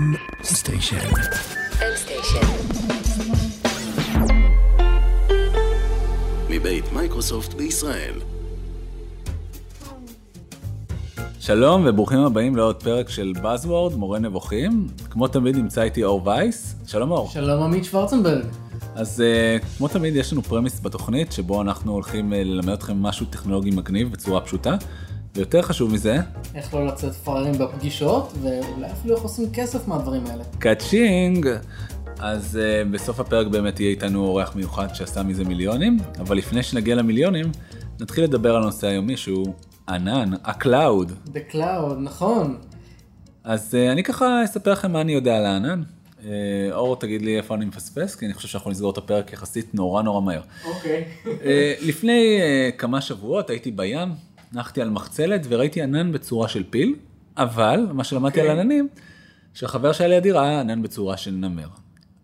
M station. מבית מייקרוסופט בישראל. שלום וברוכים הבאים לעוד פרק של Buzzword, מורה נבוכים. כמו תמיד נמצא איתי אור וייס. שלום אור. שלום עמית שוורצנברג. אז אה, כמו תמיד יש לנו premise בתוכנית שבו אנחנו הולכים אה, ללמד אתכם משהו טכנולוגי מגניב בצורה פשוטה. ויותר חשוב מזה, איך לא לצאת פראיירים בפגישות, ואולי אפילו איך עושים כסף מהדברים האלה. ka-ching. אז אה, בסוף הפרק באמת יהיה איתנו אורח מיוחד שעשה מזה מיליונים, אבל לפני שנגיע למיליונים, נתחיל לדבר על הנושא היומי שהוא ענן, ה cloud. The Cloud, נכון. אז אה, אני ככה אספר לכם מה אני יודע על הענן. אה, אור תגיד לי איפה אני מפספס, כי אני חושב שאנחנו נסגור את הפרק יחסית נורא נורא מהר. אוקיי. Uh, לפני uh, כמה שבועות הייתי בים, נחתי על מחצלת וראיתי ענן בצורה של פיל, אבל מה שלמדתי על אוקיי. עננים, שהחבר שהיה לידי ראה ענן בצורה של נמר.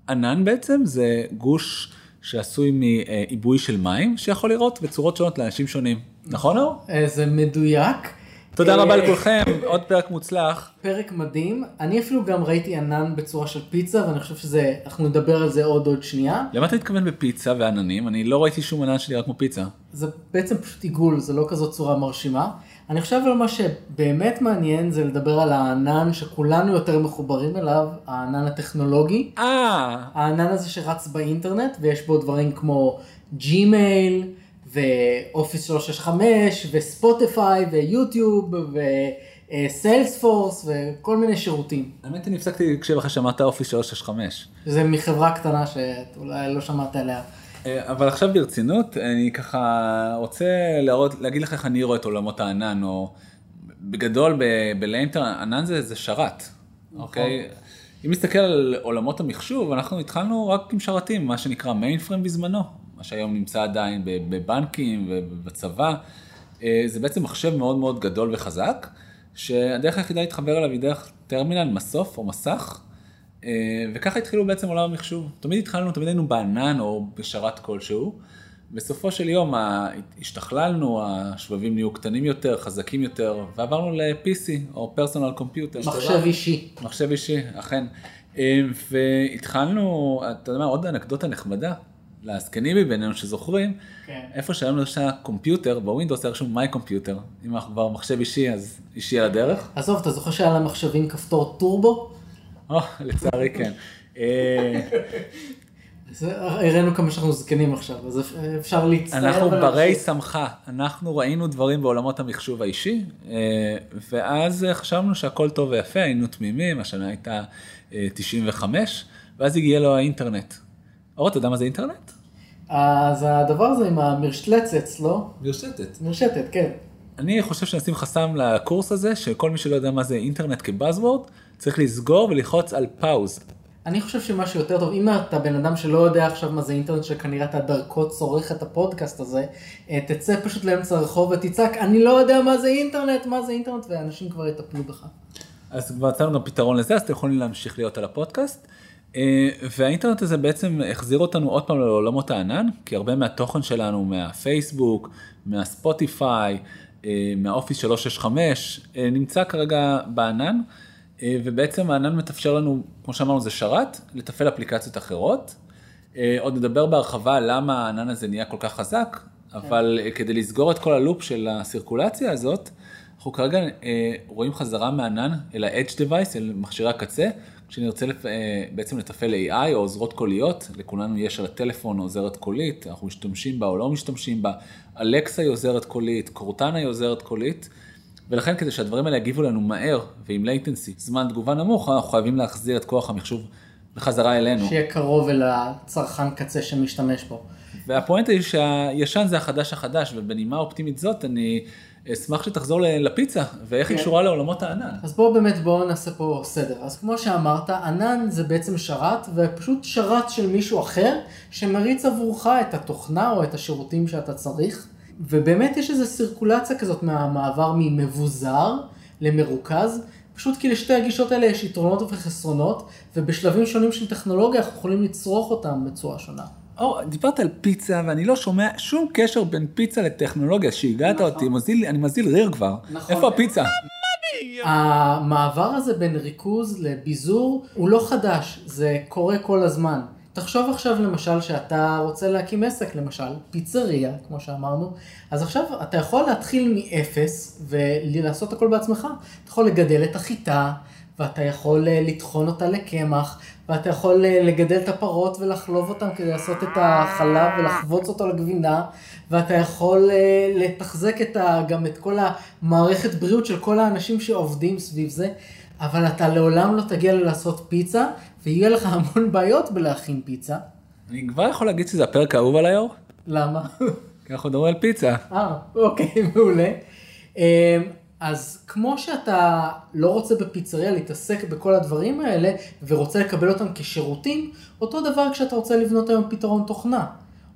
ענן בעצם זה גוש שעשוי מעיבוי של מים, שיכול לראות בצורות שונות לאנשים שונים. נכון אור? אה, זה מדויק. תודה אה, רבה לכולכם, עוד פרק מוצלח. פרק מדהים. אני אפילו גם ראיתי ענן בצורה של פיצה, ואני חושב שזה, אנחנו נדבר על זה עוד עוד שנייה. למה אתה מתכוון בפיצה ועננים? אני לא ראיתי שום ענן שנראה כמו פיצה. זה בעצם פשוט עיגול, זה לא כזאת צורה מרשימה. אני חושב על מה שבאמת מעניין זה לדבר על הענן שכולנו יותר מחוברים אליו, הענן הטכנולוגי. אה, הענן הזה שרץ באינטרנט ויש בו דברים כמו ג'ימייל ואופיס 365 וספוטיפיי ויוטיוב וסיילספורס וכל מיני שירותים. האמת אני הפסקתי להקשיב אחרי שאמרת Office 365. זה מחברה קטנה שאולי לא שמעת עליה. אה, אבל עכשיו ברצינות, אני ככה רוצה להראות, להגיד לך איך אני רואה את עולמות הענן, או בגדול ב- בלאינטר, ענן זה, זה שרת, אוקיי? אם נסתכל על עולמות המחשוב, אנחנו התחלנו רק עם שרתים, מה שנקרא מיינפרם בזמנו, מה שהיום נמצא עדיין בבנקים ובצבא. אה, זה בעצם מחשב מאוד מאוד גדול וחזק, שהדרך היחידה להתחבר אליו היא דרך טרמינל, מסוף או מסך. אה, וככה התחילו בעצם עולם המחשוב. תמיד התחלנו, תמיד היינו בענן או בשרת כלשהו. בסופו של יום השתכללנו, השבבים נהיו קטנים יותר, חזקים יותר, ועברנו ל-PC או personal computer. מחשב אישי. מחשב אישי, אכן. אה, והתחלנו, אתה יודע מה, עוד אנקדוטה נחמדה, לזקנים מבינינו שזוכרים, כן. איפה שהיום יש computer, ב Windows היה רשום My Computer. אם אנחנו כבר מחשב אישי, אז אישי על הדרך. עזוב, אתה זוכר שהיה למחשבים כפתור טורבו? או, לצערי כן. אה, הראינו כמה שאנחנו זקנים עכשיו, אז אפשר להצטער. אנחנו. ברי שמחה, אנחנו ראינו דברים בעולמות המחשוב האישי, אה, ואז אה, חשבנו שהכל טוב ויפה, היינו תמימים, השנה הייתה אה, 95, ואז הגיע לו האינטרנט. אור, אתה יודע מה זה אינטרנט? אז הדבר הזה עם המרשתלצץ, לא? מרשתת. מרשתת, כן. אני חושב שנשים חסם לקורס הזה, שכל מי שלא יודע מה זה אינטרנט כבאזוורד, צריך לסגור וללחוץ על פאוז. אני חושב שמה שיותר טוב, אם אתה בן אדם שלא יודע עכשיו מה זה אינטרנט, שכנראה אתה דרכו צורך את הפודקאסט הזה, אה, תצא פשוט לאמצע הרחוב ותצעק, אני לא יודע מה זה אינטרנט, מה זה אינטרנט, ואנשים כבר יטפלו בך. אז כבר מצאנו גם פתרון לזה, אז אתם יכולים להמשיך להיות על הפודקאסט. אה, והאינטרנט הזה בעצם החזיר אותנו עוד פעם לעולמות הענן, כי הרבה מהתוכן שלנו מהפייסבוק, מהספוטיפיי, אה, מהאופיס 365, אה, נמצא כרגע בענן, ובעצם הענן מתאפשר לנו, כמו שאמרנו, זה שרת, לתפעל אפליקציות אחרות. עוד נדבר בהרחבה למה הענן הזה נהיה כל כך חזק, אבל אה, כדי לסגור את כל הלופ של הסירקולציה הזאת, אנחנו כרגע רואים חזרה מענן אל ה-edge device, אל מכשירי הקצה, כשנרצה לפ... אה, בעצם לתפעל AI או עוזרות קוליות, לכולנו יש על הטלפון עוזרת קולית, אנחנו משתמשים בה או לא משתמשים בה, אלקסה היא עוזרת קולית, קורטנה היא עוזרת קולית, ולכן כדי שהדברים האלה יגיבו לנו מהר ועם latency, זמן תגובה נמוך, אנחנו חייבים להחזיר את כוח המחשוב בחזרה אלינו. שיהיה קרוב אל הצרכן קצה שמשתמש בו. והפואנטה היא שהישן זה החדש החדש, ובנימה אופטימית זאת אני אשמח שתחזור לפיצה, ואיך היא כן. קשורה לעולמות הענן. אז בואו באמת, בואו נעשה פה סדר. אז כמו שאמרת, ענן זה בעצם שרת, ופשוט שרת של מישהו אחר, שמריץ עבורך את התוכנה או את השירותים שאתה צריך. ובאמת יש איזו סירקולציה כזאת מהמעבר ממבוזר למרוכז, פשוט כי לשתי הגישות האלה יש יתרונות וחסרונות, ובשלבים שונים של טכנולוגיה אנחנו יכולים לצרוך אותם בצורה שונה. אור, דיברת על פיצה, ואני לא שומע שום קשר בין פיצה לטכנולוגיה, שהגעת נכון. אותי, מזיל, אני מזיל ריר כבר. נכון. איפה הפיצה? המעבר הזה בין ריכוז לביזור הוא לא חדש, זה קורה כל הזמן. תחשוב עכשיו למשל שאתה רוצה להקים עסק, למשל פיצריה, כמו שאמרנו, אז עכשיו אתה יכול להתחיל מאפס ולעשות הכל בעצמך. אתה יכול לגדל את החיטה, ואתה יכול אה, לטחון אותה לקמח, ואתה יכול אה, לגדל את הפרות ולחלוב אותן כדי לעשות את החלב ולחבוץ אותו לגבינה, ואתה יכול אה, לתחזק את ה, גם את כל המערכת בריאות של כל האנשים שעובדים סביב זה, אבל אתה לעולם לא תגיע ללעשות פיצה, ויהיה לך המון בעיות בלהכין פיצה. אני כבר יכול להגיד שזה הפרק האהוב על היו"ר? למה? כי אנחנו מדברים על פיצה. אה, אוקיי, מעולה. אה, אז כמו שאתה לא רוצה בפיצריה להתעסק בכל הדברים האלה ורוצה לקבל אותם כשרוטים, אותו דבר כשאתה רוצה לבנות היום פתרון תוכנה.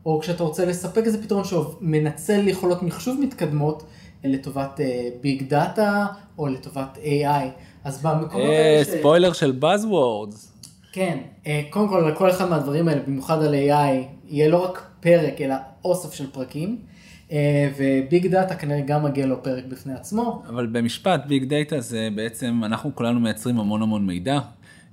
או כשאתה רוצה לספק איזה פתרון שמנצל יכולות מחשוב מתקדמות לטובת big אה, data או לטובת AI. אז במקומות אה, האלה... ש... ספוילר של Buzzwords. כן, אה, קודם כל לכל אחד מהדברים האלה, במיוחד על AI, יהיה לא רק פרק אלא אוסף של פרקים. אה, ו big data כנראה גם מגיע לו פרק בפני עצמו. אבל במשפט big data זה בעצם אנחנו כולנו מייצרים המון המון מידע.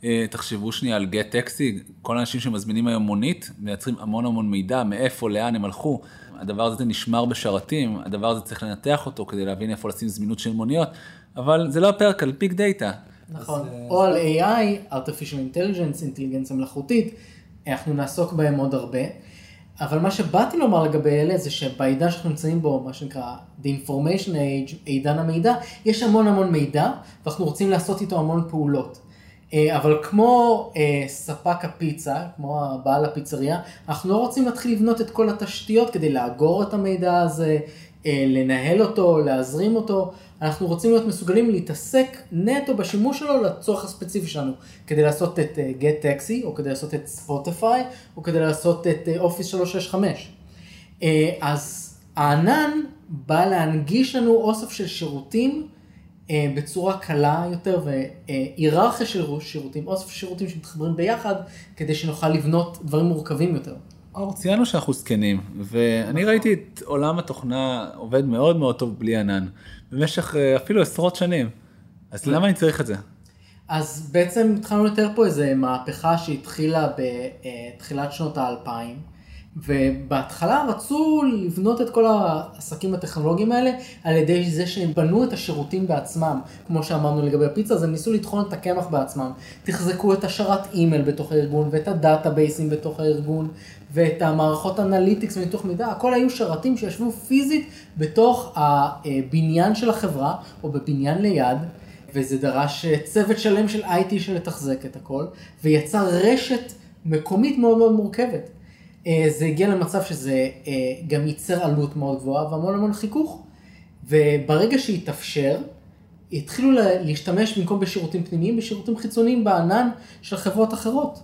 אה, תחשבו שנייה על GetTaxi, כל האנשים שמזמינים היום מונית מייצרים המון המון מידע מאיפה לאן הם הלכו. הדבר הזה נשמר בשרתים, הדבר הזה צריך לנתח אותו כדי להבין איפה לשים זמינות של מוניות, אבל זה לא הפרק על ביג דאטה. נכון, אז, או על AI, artificial intelligence, אינטליגנציה מלאכותית, אנחנו נעסוק בהם עוד הרבה. אבל מה שבאתי לומר לגבי אלה זה שבעידן שאנחנו נמצאים בו, מה שנקרא The Information Age, עידן המידע, יש המון המון מידע ואנחנו רוצים לעשות איתו המון פעולות. אה, אבל כמו אה, ספק הפיצה, כמו בעל הפיצריה, אנחנו לא רוצים להתחיל לבנות את כל התשתיות כדי לאגור את המידע הזה, אה, לנהל אותו, להזרים אותו. אנחנו רוצים להיות מסוגלים להתעסק נטו בשימוש שלו לצורך הספציפי שלנו, כדי לעשות את uh, Get Taxi, או כדי לעשות את Spotify, או כדי לעשות את uh, Office 365. Uh, אז הענן בא להנגיש לנו אוסף של שירותים uh, בצורה קלה יותר, והיררכיה של שירותים, אוסף שירותים שמתחברים ביחד, כדי שנוכל לבנות דברים מורכבים יותר. אור, ציינו שאנחנו זקנים, ואני ראיתי את עולם התוכנה עובד מאוד מאוד טוב בלי ענן, במשך אה, אפילו עשרות שנים. אז למה אני צריך את זה? אז בעצם התחלנו לתאר פה איזה מהפכה שהתחילה בתחילת שנות האלפיים, ובהתחלה רצו לבנות את כל העסקים הטכנולוגיים האלה על ידי זה שהם בנו את השירותים בעצמם, כמו שאמרנו לגבי הפיצה, אז הם ניסו לטחון את הקמח בעצמם, תחזקו את השרת אימייל בתוך הארגון ואת ה databaseים בתוך הארגון ואת המערכות analytics וניתוח מידע, הכל היו שרתים שישבו פיזית בתוך הבניין של החברה או בבניין ליד. וזה דרש צוות שלם של IT של לתחזק את הכל, ויצר רשת מקומית מאוד מאוד מורכבת. אה, זה הגיע למצב שזה אה, גם ייצר עלות מאוד גבוהה והמון המון חיכוך. וברגע שהתאפשר, התחילו להשתמש במקום בשירותים פנימיים, בשירותים חיצוניים בענן של חברות אחרות.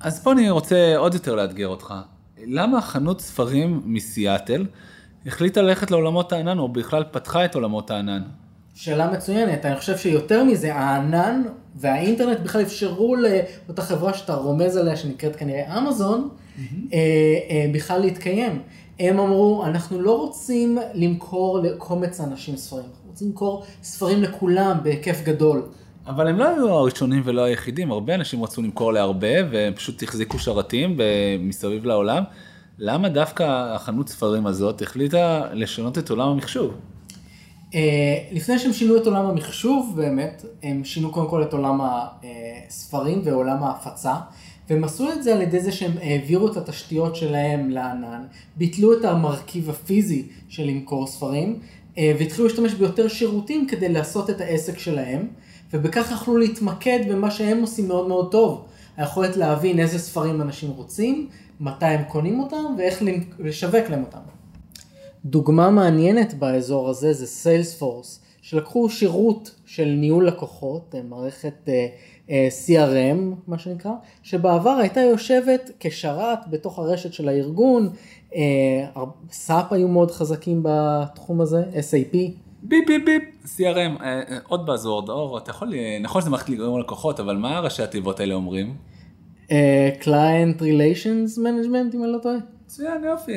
אז פה אני רוצה עוד יותר לאתגר אותך. למה חנות ספרים מסיאטל החליטה ללכת לעולמות הענן, או בכלל פתחה את עולמות הענן? שאלה מצוינת, אני חושב שיותר מזה, הענן והאינטרנט בכלל אפשרו לאותה חברה שאתה רומז עליה, שנקראת כנראה אמזון, mm-hmm. בכלל להתקיים. הם אמרו, אנחנו לא רוצים למכור לקומץ אנשים ספרים, אנחנו רוצים למכור ספרים לכולם בהיקף גדול. אבל הם לא היו הראשונים ולא היחידים, הרבה אנשים רצו למכור להרבה והם פשוט החזיקו שרתים מסביב לעולם. למה דווקא החנות ספרים הזאת החליטה לשנות את עולם המחשוב? Uh, לפני שהם שינו את עולם המחשוב באמת, הם שינו קודם כל את עולם הספרים ועולם ההפצה, והם עשו את זה על ידי זה שהם העבירו את התשתיות שלהם לענן, ביטלו את המרכיב הפיזי של למכור ספרים, uh, והתחילו להשתמש ביותר שירותים כדי לעשות את העסק שלהם. ובכך יכלו להתמקד במה שהם עושים מאוד מאוד טוב. היכולת להבין איזה ספרים אנשים רוצים, מתי הם קונים אותם ואיך לשווק להם אותם. דוגמה מעניינת באזור הזה זה סיילספורס, שלקחו שירות של ניהול לקוחות, מערכת uh, uh, CRM מה שנקרא, שבעבר הייתה יושבת כשרת בתוך הרשת של הארגון, uh, SAP היו מאוד חזקים בתחום הזה, SAP. ביפ ביפ ביפ, CRM, אה, אה, עוד buzzword, אור, אתה יכול, נכון שזה מערכת לגרום לקוחות, אבל מה ראשי התיבות האלה אומרים? אה, Client Relations Management, אם אני לא טועה. מצוין, יופי,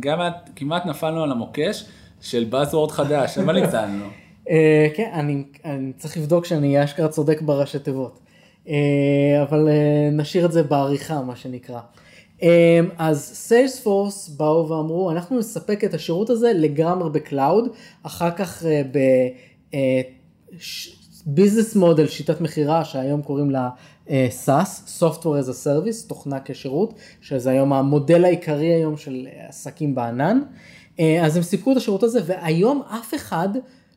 גם כמעט נפלנו על המוקש של buzzword חדש, אבל ניצלנו. אה, כן, אני, אני צריך לבדוק שאני אשכרה צודק בראשי תיבות. אה, אבל אה, נשאיר את זה בעריכה, מה שנקרא. אז סיילספורס באו ואמרו, אנחנו נספק את השירות הזה לגמרי ב cloud, אחר כך ב business model, שיטת מכירה, שהיום קוראים לה אה, SaaS, Software as a Service, תוכנה כשירות, שזה היום המודל העיקרי היום של עסקים בענן. אה, אז הם סיפקו את השירות הזה, והיום אף אחד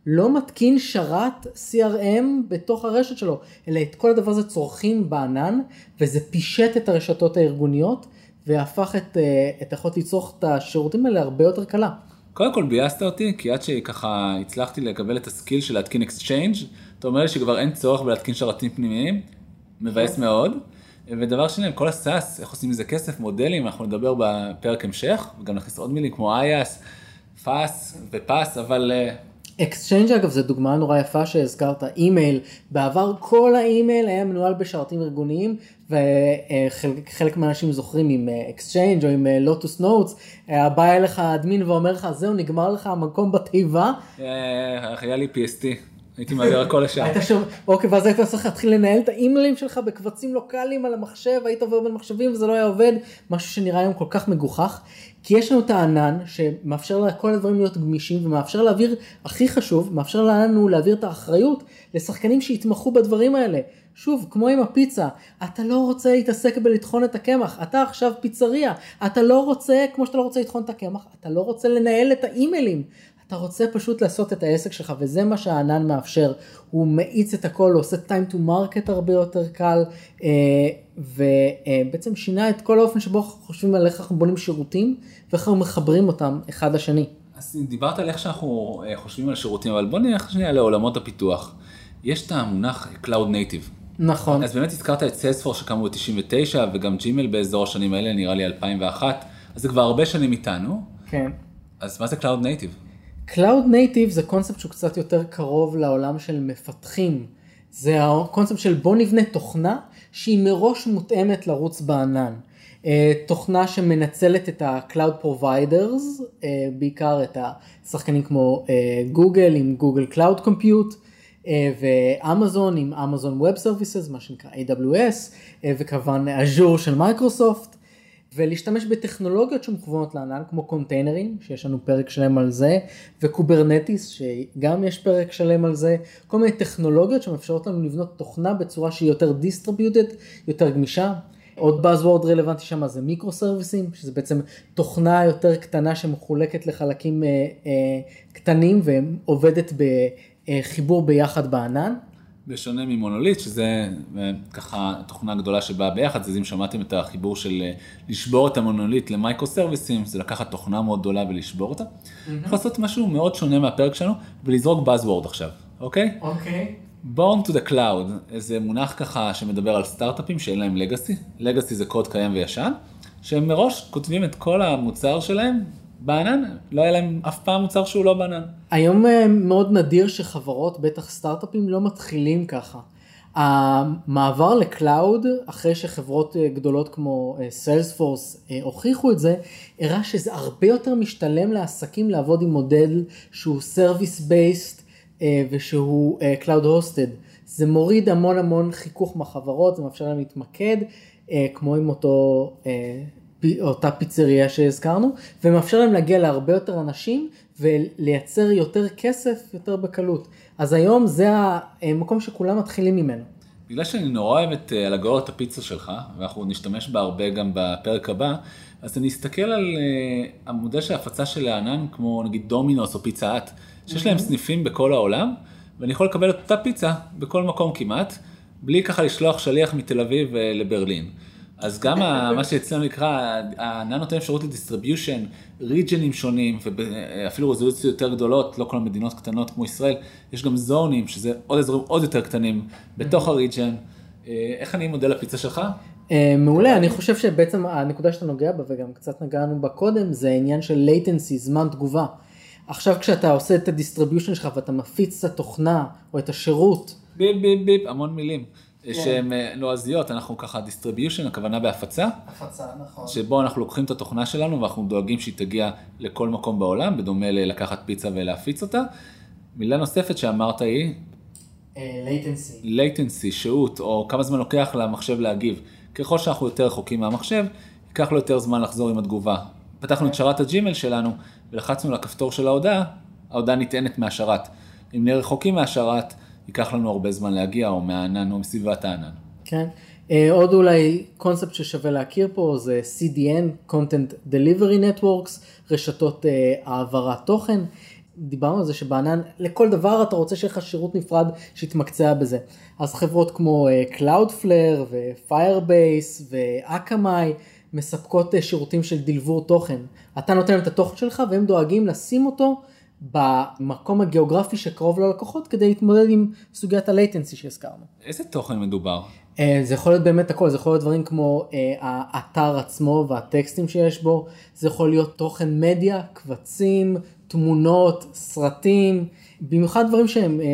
לא מתקין שרת CRM בתוך הרשת שלו, אלא את כל הדבר הזה צורכים בענן, וזה פישט את הרשתות הארגוניות, והפך את, אה, את היכולת לצרוך את השירותים האלה הרבה יותר קלה. קודם כל ביאסת אותי, כי עד שככה הצלחתי לקבל את ה skill של להתקין Exchange, אתה אומר לי שכבר אין צורך בלהתקין שרתים פנימיים, מבאס מאוד. ודבר שני, כל ה SaaS, איך עושים מזה כסף, מודלים, אנחנו נדבר בפרק המשך, וגם נכניס עוד מילים כמו IaaS, PaaS ו FaaS, אבל אה, Exchange אגב זה דוגמה נורא יפה שהזכרת, אימייל, בעבר כל האימייל היה מנוהל בשרתים ארגוניים וחלק מהאנשים זוכרים עם Exchange או עם Lotus Notes, היה בא אליך admin ואומר לך זהו נגמר לך המקום בתיבה. אה, היה לי PST, הייתי מעביר הכל לשם. היית שם, אוקיי, ואז היית צריך להתחיל לנהל את ה emailים שלך בקבצים לוקאליים על המחשב, היית עובר בין מחשבים וזה לא היה עובד, משהו שנראה היום כל כך מגוחך. כי יש לנו את הענן שמאפשר לכל הדברים להיות גמישים ומאפשר להעביר, הכי חשוב, מאפשר לנו להעביר את האחריות לשחקנים שיתמכו בדברים האלה. שוב, כמו עם הפיצה, אתה לא רוצה להתעסק בלטחון את הקמח, אתה עכשיו פיצריה, אתה לא רוצה, כמו שאתה לא רוצה לטחון את הקמח, אתה לא רוצה לנהל את האימיילים, אתה רוצה פשוט לעשות את העסק שלך, וזה מה שהענן מאפשר. הוא מאיץ את הכל, הוא עושה time to market הרבה יותר קל, אה, ובעצם שינה את כל האופן שבו אנחנו חושבים על איך אנחנו בונים שירותים, ואיך אנחנו מחברים אותם אחד לשני. אז דיברת על איך שאנחנו אה, חושבים על שירותים, אבל בוא נלך שנייה לעולמות הפיתוח. יש את המונח Cloud Native. נכון. אז באמת הזכרת את סיילספורס שקמו ב-99 וגם ג'ימל באזור השנים האלה, נראה לי 2001, אז זה כבר הרבה שנים איתנו. כן. אז מה זה Cloud Native? Cloud Native זה קונספט שהוא קצת יותר קרוב לעולם של מפתחים. זה הקונספט של בוא נבנה תוכנה שהיא מראש מותאמת לרוץ בענן. אה, תוכנה שמנצלת את ה-Cloud Providers, אה, בעיקר את השחקנים כמו גוגל עם Google Cloud Compute. ואמזון עם Amazon Web Services, מה שנקרא AWS, אה, וכמובן אג'ור של מייקרוסופט. ולהשתמש בטכנולוגיות שמכוונות לענן, כמו containerים, שיש לנו פרק שלם על זה, ו Kubernetes, שגם יש פרק שלם על זה, כל מיני טכנולוגיות שמאפשרות לנו לבנות תוכנה בצורה שהיא יותר distributed, יותר גמישה. עוד Buzzword רלוונטי שם זה מיקרו סרוויסים, שזה בעצם תוכנה יותר קטנה שמחולקת לחלקים אה, אה, קטנים ועובדת בחיבור ביחד בענן. בשונה ממונוליט, שזה אה, ככה תוכנה גדולה שבאה ביחד, אז אם שמעתם את החיבור של אה, לשבור את המונוליט למייקרו סרוויסים, זה לקחת תוכנה מאוד גדולה ולשבור אותה. יכול לעשות משהו מאוד שונה מהפרק שלנו ולזרוק Buzzword עכשיו, אוקיי? אוקיי. Born to the Cloud, איזה מונח ככה שמדבר על סטארט-אפים שאין להם legacy, legacy זה קוד קיים וישן, שהם מראש כותבים את כל המוצר שלהם בענן, לא היה להם אף פעם מוצר שהוא לא בענן. היום אה, מאוד נדיר שחברות, בטח סטארט-אפים, לא מתחילים ככה. המעבר ל cloud, אחרי שחברות אה, גדולות כמו סיילספורס אה, הוכיחו את זה, הראה שזה הרבה יותר משתלם לעסקים לעבוד עם מודל שהוא service based ושהוא cloud hosted. זה מוריד המון המון חיכוך מהחברות, זה מאפשר להם להתמקד, כמו עם אותו אותה פיצריה שהזכרנו, ומאפשר להם להגיע להרבה יותר אנשים ולייצר יותר כסף יותר בקלות. אז היום זה המקום שכולם מתחילים ממנו. בגלל שאני נורא אוהב את אה, אלגוריית הפיצה שלך, ואנחנו נשתמש בה הרבה גם בפרק הבא, אז אני אסתכל על uh, המודל של הפצה של הענן, כמו נגיד דומינוס או פיצה האט, שיש להם סניפים בכל העולם, ואני יכול לקבל את אותה פיצה בכל מקום כמעט, בלי ככה לשלוח שליח מתל אביב אה, לברלין. אז גם מה שאצלנו נקרא, הענן נותן אפשרות ל distribution, regionים שונים, ואפילו רזולוציות יותר גדולות, לא כל המדינות קטנות כמו ישראל, יש גם zoneים, שזה עוד אזורים עוד יותר קטנים בתוך ה region. אה, איך אני מודל הפיצה שלך? אה, מעולה, אני חושב שבעצם הנקודה שאתה נוגע בה, וגם קצת נגענו בה קודם, זה העניין של latency, זמן תגובה. עכשיו כשאתה עושה את ה distribution שלך ואתה מפיץ את התוכנה או את השירות. ביפ ביפ ביפ, המון מילים. כן. שהן לועזיות, אנחנו ככה distribution, הכוונה בהפצה. הפצה, נכון. שבו אנחנו לוקחים את התוכנה שלנו ואנחנו דואגים שהיא תגיע לכל מקום בעולם, בדומה ללקחת פיצה ולהפיץ אותה. מילה נוספת שאמרת היא latency. latency, שהות, או כמה זמן לוקח למחשב להגיב. ככל שאנחנו יותר רחוקים מהמחשב, ייקח לו יותר זמן לחזור עם התגובה. פתחנו את שרת הג'ימל שלנו ולחצנו על הכפתור של ההודעה, ההודעה נטענת מהשרת. אם נהיה רחוקים מהשרת, ייקח לנו הרבה זמן להגיע, או מהענן, או מסביבת הענן. כן. אה, עוד אולי קונספט ששווה להכיר פה זה CDN, Content Delivery Networks, רשתות אה, העברת תוכן. דיברנו על זה שבענן, לכל דבר אתה רוצה שיהיה לך שירות נפרד שיתמקצע בזה. אז חברות כמו אה, Cloudflare ו-Firebase ו-Akamai מספקות שירותים של דלבור תוכן. אתה נותן את התוכן שלך והם דואגים לשים אותו במקום הגיאוגרפי שקרוב ללקוחות כדי להתמודד עם סוגיית הלייטנסי שהזכרנו. איזה תוכן מדובר? אה, זה יכול להיות באמת הכל, זה יכול להיות דברים כמו אה, האתר עצמו והטקסטים שיש בו, זה יכול להיות תוכן מדיה, קבצים, תמונות, סרטים, במיוחד דברים שהם אה,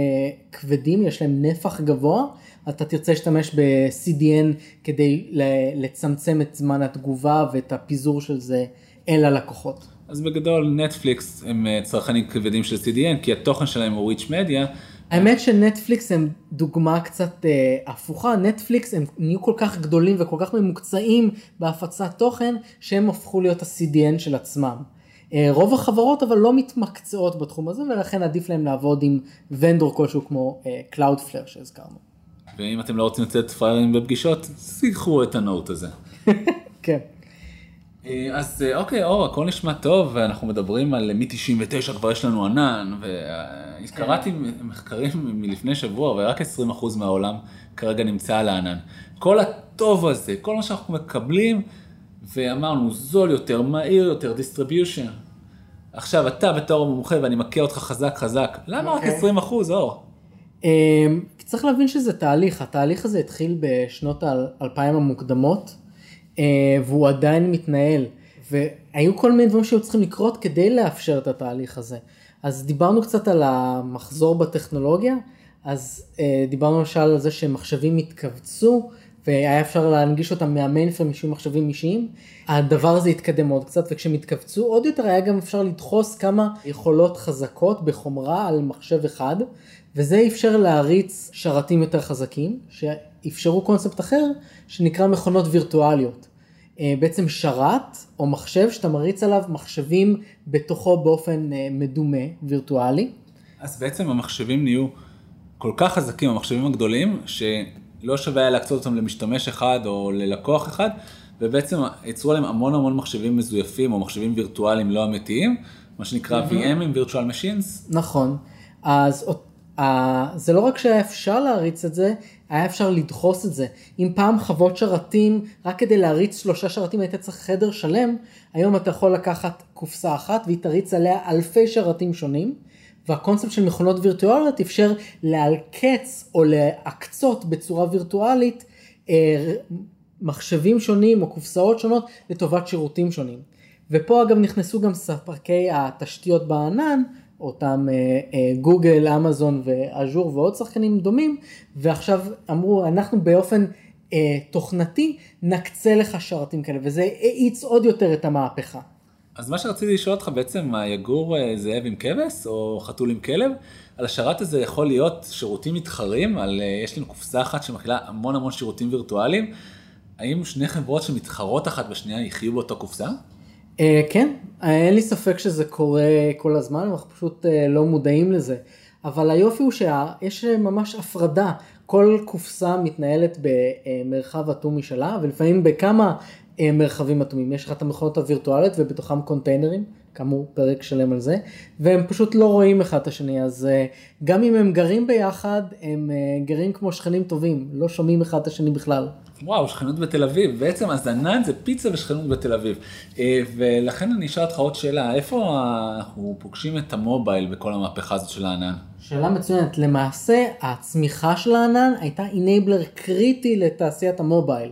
כבדים, יש להם נפח גבוה, אתה תרצה להשתמש ב-CDN כדי לצמצם את זמן התגובה ואת הפיזור של זה אל הלקוחות. אז בגדול נטפליקס הם אה, צרכנים כבדים של CDN, כי התוכן שלהם הוא ריץ' מדיה. האמת שנטפליקס הם דוגמה קצת אה, הפוכה, נטפליקס הם נהיו כל כך גדולים וכל כך ממוקצעים בהפצת תוכן, שהם הפכו להיות ה-CDN של עצמם. אה, רוב החברות אבל לא מתמקצעות בתחום הזה ולכן עדיף להם לעבוד עם ונדור כלשהו כמו אה, Cloudflare שהזכרנו. ואם אתם לא רוצים לצאת פריירים בפגישות, שיחו את הנוט הזה. כן. אה, אז אוקיי, אור, הכל נשמע טוב, ואנחנו מדברים על מ-99 כבר יש לנו ענן, וקראתי מחקרים מלפני שבוע, ורק 20% מהעולם כרגע נמצא על הענן. כל הטוב הזה, כל מה שאנחנו מקבלים, ואמרנו זול יותר, מהיר יותר, distribution. עכשיו אתה בתור מומחה ואני מכה אותך חזק חזק, למה רק 20 אוקיי. אחוז, אור? אמ, צריך להבין שזה תהליך, התהליך הזה התחיל בשנות האלפיים המוקדמות, אה, והוא עדיין מתנהל, והיו כל מיני דברים שהיו צריכים לקרות כדי לאפשר את התהליך הזה. אז דיברנו קצת על המחזור בטכנולוגיה, אז אה, דיברנו למשל על זה שמחשבים התכווצו, והיה אפשר להנגיש אותם מהמיינפרם משום מחשבים אישיים. הדבר הזה התקדם עוד קצת, וכשהם התכווצו עוד יותר היה גם אפשר לדחוס כמה יכולות חזקות בחומרה על מחשב אחד, וזה אפשר להריץ שרתים יותר חזקים, שאפשרו קונספט אחר, שנקרא מכונות וירטואליות. אה, בעצם שרת או מחשב שאתה מריץ עליו מחשבים בתוכו באופן אה, מדומה, וירטואלי. אז בעצם המחשבים נהיו כל כך חזקים, המחשבים הגדולים, ש... לא שווה היה להקצות אותם למשתמש אחד או ללקוח אחד, ובעצם יצרו להם המון המון מחשבים מזויפים או מחשבים וירטואליים לא אמיתיים, מה שנקרא mm-hmm. VMים, virtual machines. נכון, אז uh, זה לא רק שהיה אפשר להריץ את זה, היה אפשר לדחוס את זה. אם פעם חוות שרתים, רק כדי להריץ שלושה שרתים היית צריך חדר שלם, היום אתה יכול לקחת קופסה אחת והיא תריץ עליה אלפי שרתים שונים. והקונספט של מכונות וירטואליות אפשר לעלקץ או להקצות בצורה וירטואלית אה, מחשבים שונים או קופסאות שונות לטובת שירותים שונים. ופה אגב נכנסו גם ספקי התשתיות בענן, אותם אה, אה, גוגל, אמזון ואז'ור ועוד שחקנים דומים, ועכשיו אמרו אנחנו באופן תוכנתי נקצה לך שרתים כאלה, וזה האיץ עוד יותר את המהפכה. אז מה שרציתי לשאול אותך בעצם, מה יגור אה, זאב עם כבש או חתול עם כלב? על השרת הזה יכול להיות שירותים מתחרים, על, אה, יש לנו קופסה אחת שמכילה המון המון שירותים וירטואליים. האם שני חברות שמתחרות אחת בשנייה יחיו באותה קופסה? אה, כן, אין לי ספק שזה קורה כל הזמן, אנחנו פשוט לא מודעים לזה. אבל היופי הוא שיש ממש הפרדה, כל קופסה מתנהלת במרחב אטום משלה, ולפעמים בכמה אה, מרחבים אטומים. יש לך את המכונות הווירטואליות ובתוכם קונטיינרים, כאמור פרק שלם על זה, והם פשוט לא רואים אחד את השני, אז אה, גם אם הם גרים ביחד, הם אה, גרים כמו שכנים טובים, לא שומעים אחד את השני בכלל. וואו, שכנות בתל אביב, בעצם הזנן זה פיצה ושכנות בתל אביב. ולכן אני אשאל אותך עוד שאלה, איפה אנחנו פוגשים את המובייל בכל המהפכה הזאת של הענן? שאלה מצוינת, למעשה הצמיחה של הענן הייתה אינבלר קריטי לתעשיית המובייל.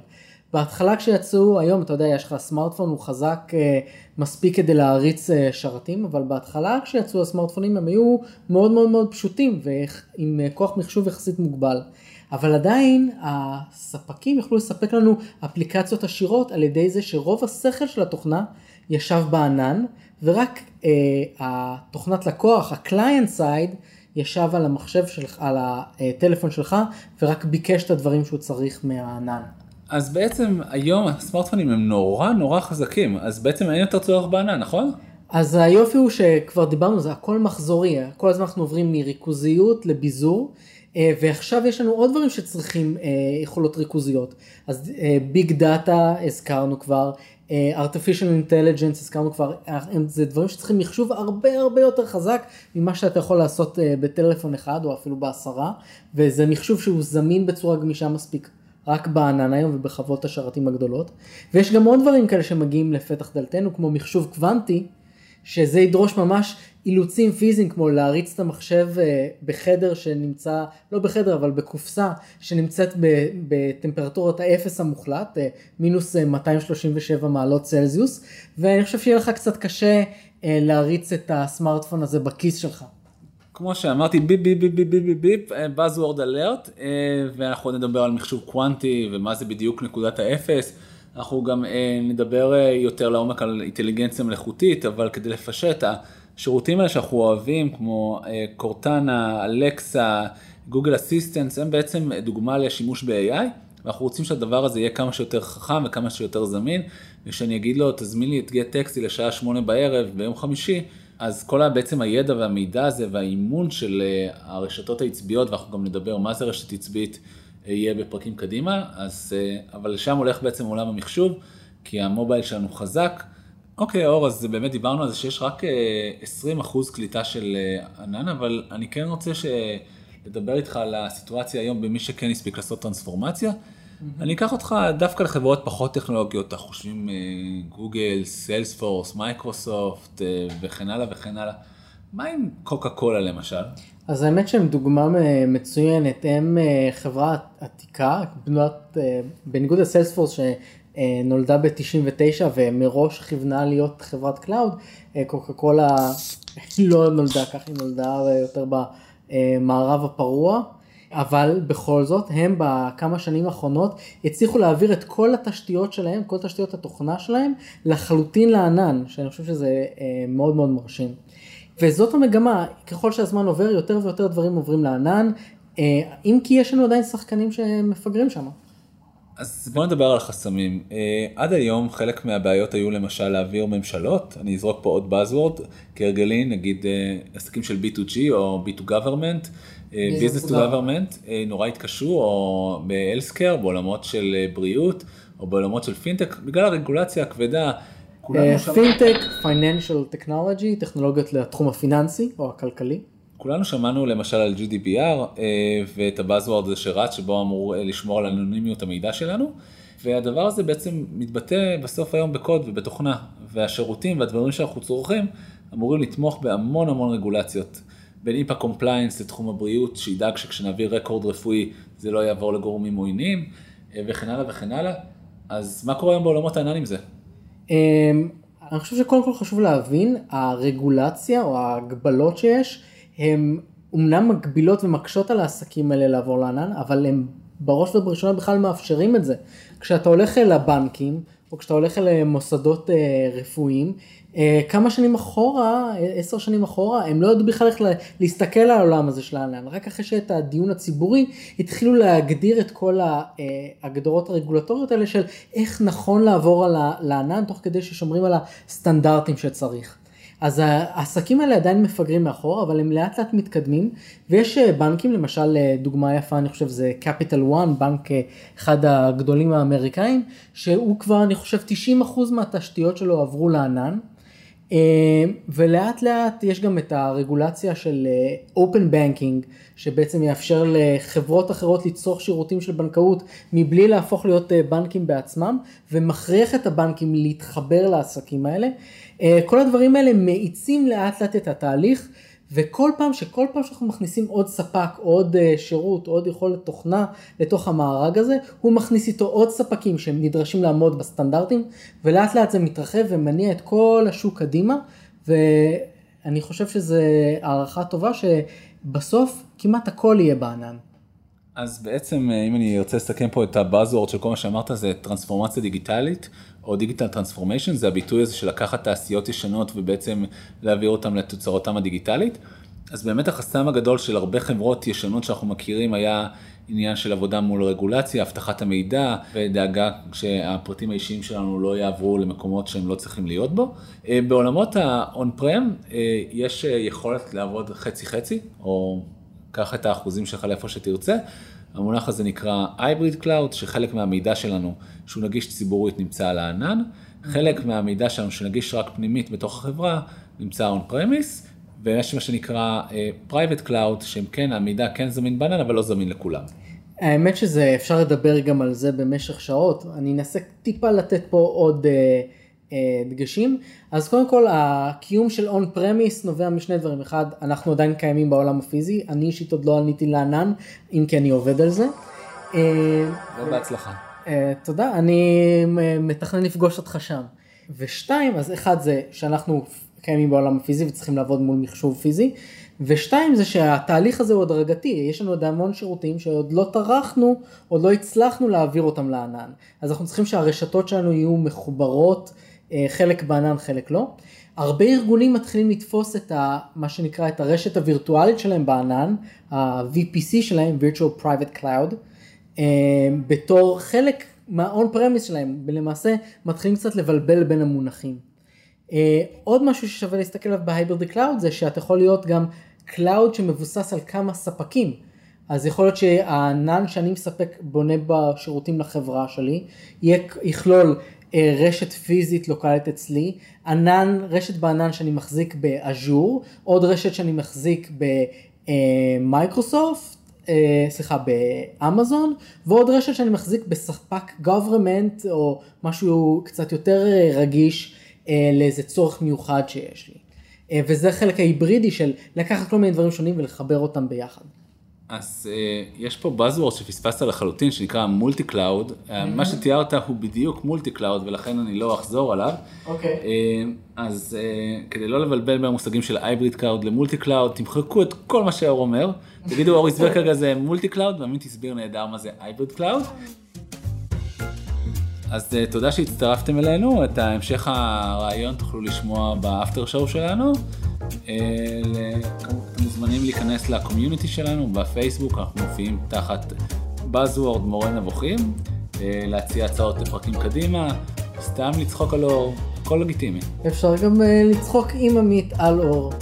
בהתחלה כשיצאו, היום אתה יודע, יש לך סמארטפון, הוא חזק אה, מספיק כדי להריץ אה, שרתים, אבל בהתחלה כשיצאו הסמארטפונים הם היו מאוד מאוד מאוד פשוטים ועם אה, כוח מחשוב יחסית מוגבל. אבל עדיין הספקים יכלו לספק לנו אפליקציות עשירות על ידי זה שרוב השכל של התוכנה ישב בענן, ורק אה, התוכנת לקוח, ה-client side, ישב על המחשב שלך, על הטלפון שלך, ורק ביקש את הדברים שהוא צריך מהענן. אז בעצם היום הסמארטפונים הם נורא נורא חזקים, אז בעצם אין יותר צורך בענן, נכון? אז היופי הוא שכבר דיברנו, זה הכל מחזורי, כל הזמן אנחנו עוברים מריכוזיות לביזור, ועכשיו יש לנו עוד דברים שצריכים אה, יכולות ריכוזיות. אז ביג דאטה הזכרנו כבר, אה, artificial intelligence הזכרנו כבר, זה דברים שצריכים מחשוב הרבה הרבה יותר חזק ממה שאתה יכול לעשות בטלפון אחד או אפילו בעשרה, וזה מחשוב שהוא זמין בצורה גמישה מספיק. רק בענן היום ובחוות השרתים הגדולות. ויש גם עוד דברים כאלה שמגיעים לפתח דלתנו, כמו מחשוב קוונטי, שזה ידרוש ממש אילוצים פיזיים, כמו להריץ את המחשב אה, בחדר שנמצא, לא בחדר, אבל בקופסה, שנמצאת בטמפרטורת האפס המוחלט, אה, מינוס 237 אה, מעלות צלזיוס, ואני חושב שיהיה לך קצת קשה להריץ את הסמארטפון הזה בכיס שלך. כמו שאמרתי ביפ ביפ ביפ ביפ ביפ ביפ Buzzword alert ואנחנו נדבר על מחשוב קוונטי ומה זה בדיוק נקודת האפס. אנחנו גם אה, נדבר אה, יותר לעומק על אינטליגנציה מלאכותית, אבל כדי לפשט, השירותים האלה שאנחנו אוהבים, כמו אה, קורטנה, אלקסה, גוגל אסיסטנס, הם בעצם דוגמה לשימוש ב-AI, ואנחנו רוצים שהדבר הזה יהיה כמה שיותר חכם וכמה שיותר זמין, ושאני אגיד לו, תזמין לי את גט טקסטי לשעה שמונה בערב ביום חמישי, אז כל בעצם הידע והמידע הזה והאימון של הרשתות העצביות, ואנחנו גם נדבר מה זה רשת עצבית, יהיה בפרקים קדימה, אז, אה, אבל לשם הולך בעצם עולם המחשוב, כי ה mobile שלנו חזק. אוקיי, אור, אז באמת דיברנו על זה שיש רק 20% אה, קליטה של אה, ענן, אבל אני כן רוצה ש... לדבר איתך על הסיטואציה היום במי שכן הספיק לעשות טרנספורמציה. Mm-hmm. אני אקח אותך דווקא לחברות פחות טכנולוגיות, אנחנו חושבים גוגל, סיילספורס, מייקרוסופט וכן הלאה וכן הלאה. מה עם קוקה קולה למשל? אז האמת שהם דוגמה מצוינת, הם אה, חברה עתיקה, בנות, אה, בניגוד לסיילספורס שנולדה ב-99 ומראש כיוונה להיות חברת cloud, אה, קוקה קולה לא נולדה כך, היא נולדה יותר במערב הפרוע. אבל בכל זאת הם בכמה שנים האחרונות הצליחו להעביר את כל התשתיות שלהם, כל תשתיות התוכנה שלהם לחלוטין לענן, שאני חושב שזה מאוד מאוד מרשים. וזאת המגמה, ככל שהזמן עובר יותר ויותר דברים עוברים לענן, אה, אם כי יש לנו עדיין שחקנים שמפגרים שם. אז בוא נדבר על החסמים. Uh, עד היום חלק מהבעיות היו למשל להעביר ממשלות, אני אזרוק פה עוד Buzzword, כהרגלי נגיד uh, עסקים של B2G או B2 Government, uh, Business to Government, נורא התקשו, או ב-Healthcare, בעולמות של בריאות, או בעולמות של פינטק, בגלל הרגולציה הכבדה. פינטק, פייננשל טכנולוגי, טכנולוגיות לתחום הפיננסי או הכלכלי. כולנו שמענו למשל על GDPR אה, ואת ה buzzword הזה שרץ שבו אמור אה, לשמור על אנונימיות המידע שלנו. והדבר הזה בעצם מתבטא בסוף היום בקוד ובתוכנה והשירותים והדברים שאנחנו צורכים אמורים לתמוך בהמון המון רגולציות. בין איפה compliance לתחום הבריאות שידאג שכשנעביר record רפואי זה לא יעבור לגורמים עוינים אה, וכן הלאה וכן הלאה. אז מה קורה היום בעולמות הענן עם זה? אמ, אני חושב שקודם כל חשוב להבין, הרגולציה או ההגבלות שיש, הן אומנם מגבילות ומקשות על העסקים האלה לעבור לענן, אבל הם בראש ובראשונה בכלל מאפשרים את זה. כשאתה הולך אל הבנקים, או כשאתה הולך אל מוסדות אה, רפואיים, כמה שנים אחורה, עשר שנים אחורה, הם לא ידעו בכלל איך להסתכל על העולם הזה של הענן. רק אחרי שאת הדיון הציבורי התחילו להגדיר את כל ההגדרות הרגולטוריות האלה של איך נכון לעבור על הענן, תוך כדי ששומרים על הסטנדרטים שצריך. אז העסקים האלה עדיין מפגרים מאחור, אבל הם לאט לאט מתקדמים, ויש אה, בנקים, למשל אה, דוגמה יפה, אני חושב זה Capital One, בנק אחד הגדולים האמריקאים, שהוא כבר, אני חושב, 90% מהתשתיות שלו עברו לענן. אה, ולאט לאט יש גם את הרגולציה של אה, open banking שבעצם יאפשר לחברות אחרות לצרוך שירותים של בנקאות מבלי להפוך להיות אה, בנקים בעצמם ומכריח את הבנקים להתחבר לעסקים האלה. כל הדברים האלה מאיצים לאט לאט את התהליך וכל פעם שכל פעם שאנחנו מכניסים עוד ספק, עוד uh, שירות, עוד יכולת תוכנה לתוך המארג הזה, הוא מכניס איתו עוד ספקים שהם נדרשים לעמוד בסטנדרטים, ולאט לאט זה מתרחב ומניע את כל השוק קדימה, ואני חושב שזו הערכה טובה שבסוף כמעט הכל יהיה בענן. אז בעצם אה, אם אני ארצה לסכם פה את ה buzzword של כל מה שאמרת זה טרנספורמציה דיגיטלית או digital transformation זה הביטוי הזה של לקחת תעשיות ישנות ובעצם להעביר אותם לתוצרתם הדיגיטלית. אז באמת החסם הגדול של הרבה חברות ישנות שאנחנו מכירים היה עניין של עבודה מול רגולציה, אבטחת המידע ודאגה שהפרטים האישיים שלנו לא יעברו למקומות שהם לא צריכים להיות בו. אה, בעולמות ה on-prem אה, יש אה, יכולת לעבוד חצי חצי, או קח את האחוזים שלך לאיפה שתרצה. המונח הזה נקרא hybrid cloud, שחלק מהמידע שלנו שהוא נגיש ציבורית נמצא על הענן, חלק מהמידע שלנו שנגיש רק פנימית בתוך החברה נמצא on premise, ויש מה שנקרא uh, private cloud, שהם כן, המידע כן זמין בענן, אבל לא זמין לכולם. האמת שזה אפשר לדבר גם על זה במשך שעות, אני אנסה טיפה לתת פה עוד uh, דגשים. אז קודם כל הקיום של און פרמיס נובע משני דברים, אחד אנחנו עדיין קיימים בעולם הפיזי, אני אישית עוד לא עניתי לענן, אם כי אני עובד על זה. ובהצלחה. Uh, תודה, אני מתכנן לפגוש אותך שם. ושתיים, אז אחד זה שאנחנו קיימים בעולם הפיזי וצריכים לעבוד מול מחשוב פיזי. ושתיים זה שהתהליך הזה הוא הדרגתי, יש לנו עוד המון שירותים שעוד לא טרחנו, עוד לא הצלחנו להעביר אותם לענן. אז אנחנו צריכים שהרשתות שלנו יהיו מחוברות, אה, חלק בענן, חלק לא. הרבה ארגונים מתחילים לתפוס את ה, מה שנקרא את הרשת הווירטואלית שלהם בענן, ה VPC שלהם, virtual private cloud, אה, בתור חלק מה on premise שלהם, ולמעשה מתחילים קצת לבלבל בין המונחים. אה, עוד משהו ששווה להסתכל עליו ב hybrid cloud זה שאתה יכול להיות גם cloud שמבוסס על כמה ספקים. אז יכול להיות שהענן שאני מספק בונה בשירותים לחברה שלי, יכלול אה, רשת פיזית לוקאלית אצלי, ענן, רשת בענן שאני מחזיק באז'ור, עוד רשת שאני מחזיק במייקרוסופט, אה, סליחה, באמזון, ועוד רשת שאני מחזיק בספק government או משהו קצת יותר רגיש. אה, לאיזה צורך מיוחד שיש לי. אה, וזה החלק ההיברידי של לקחת כל מיני דברים שונים ולחבר אותם ביחד. אז uh, יש פה buzzword שפספסת לחלוטין שנקרא multi-cloud, mm-hmm. מה שתיארת הוא בדיוק multi-cloud ולכן אני לא אחזור עליו. אוקיי. Okay. Uh, אז uh, כדי לא לבלבל מהמושגים של hybrid cloud ל multi-cloud, תמחקו את כל מה שאור אומר, תגידו אורי הסביר זה multi-cloud ועמית הסביר נהדר מה זה hybrid cloud. אז uh, תודה שהצטרפתם אלינו, את המשך הראיון תוכלו לשמוע ב after show שלנו. Uh, מוזמנים להיכנס ל community שלנו בפייסבוק, אנחנו מופיעים תחת Buzzword מורה נבוכים, uh, להציע הצעות לפרקים קדימה, סתם לצחוק על אור, הכל לגיטימי. אפשר גם uh, לצחוק עם עמית על אור.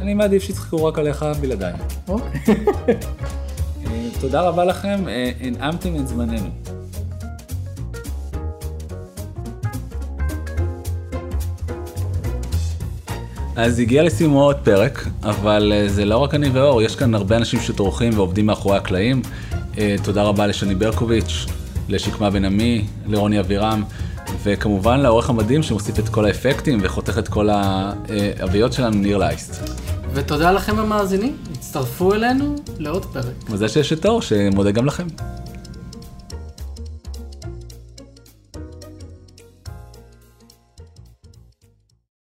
אני מעדיף שיצחקו רק עליך בלעדיי. אוקיי. uh, תודה רבה לכם, הנעמתם את זמננו. אז הגיע לסיומו עוד פרק, אבל אה, זה לא רק אני ואור, יש כאן הרבה אנשים שטורחים ועובדים מאחורי הקלעים. אה, תודה רבה לשני ברקוביץ', לשקמה בן עמי, לרוני אבירם, וכמובן לעורך המדהים שמוסיף את כל האפקטים וחותך את כל האביות שלנו, ניר לייסט. ותודה לכם המאזינים, הצטרפו אלינו לעוד פרק. וזה שיש את אור, שמודה גם לכם.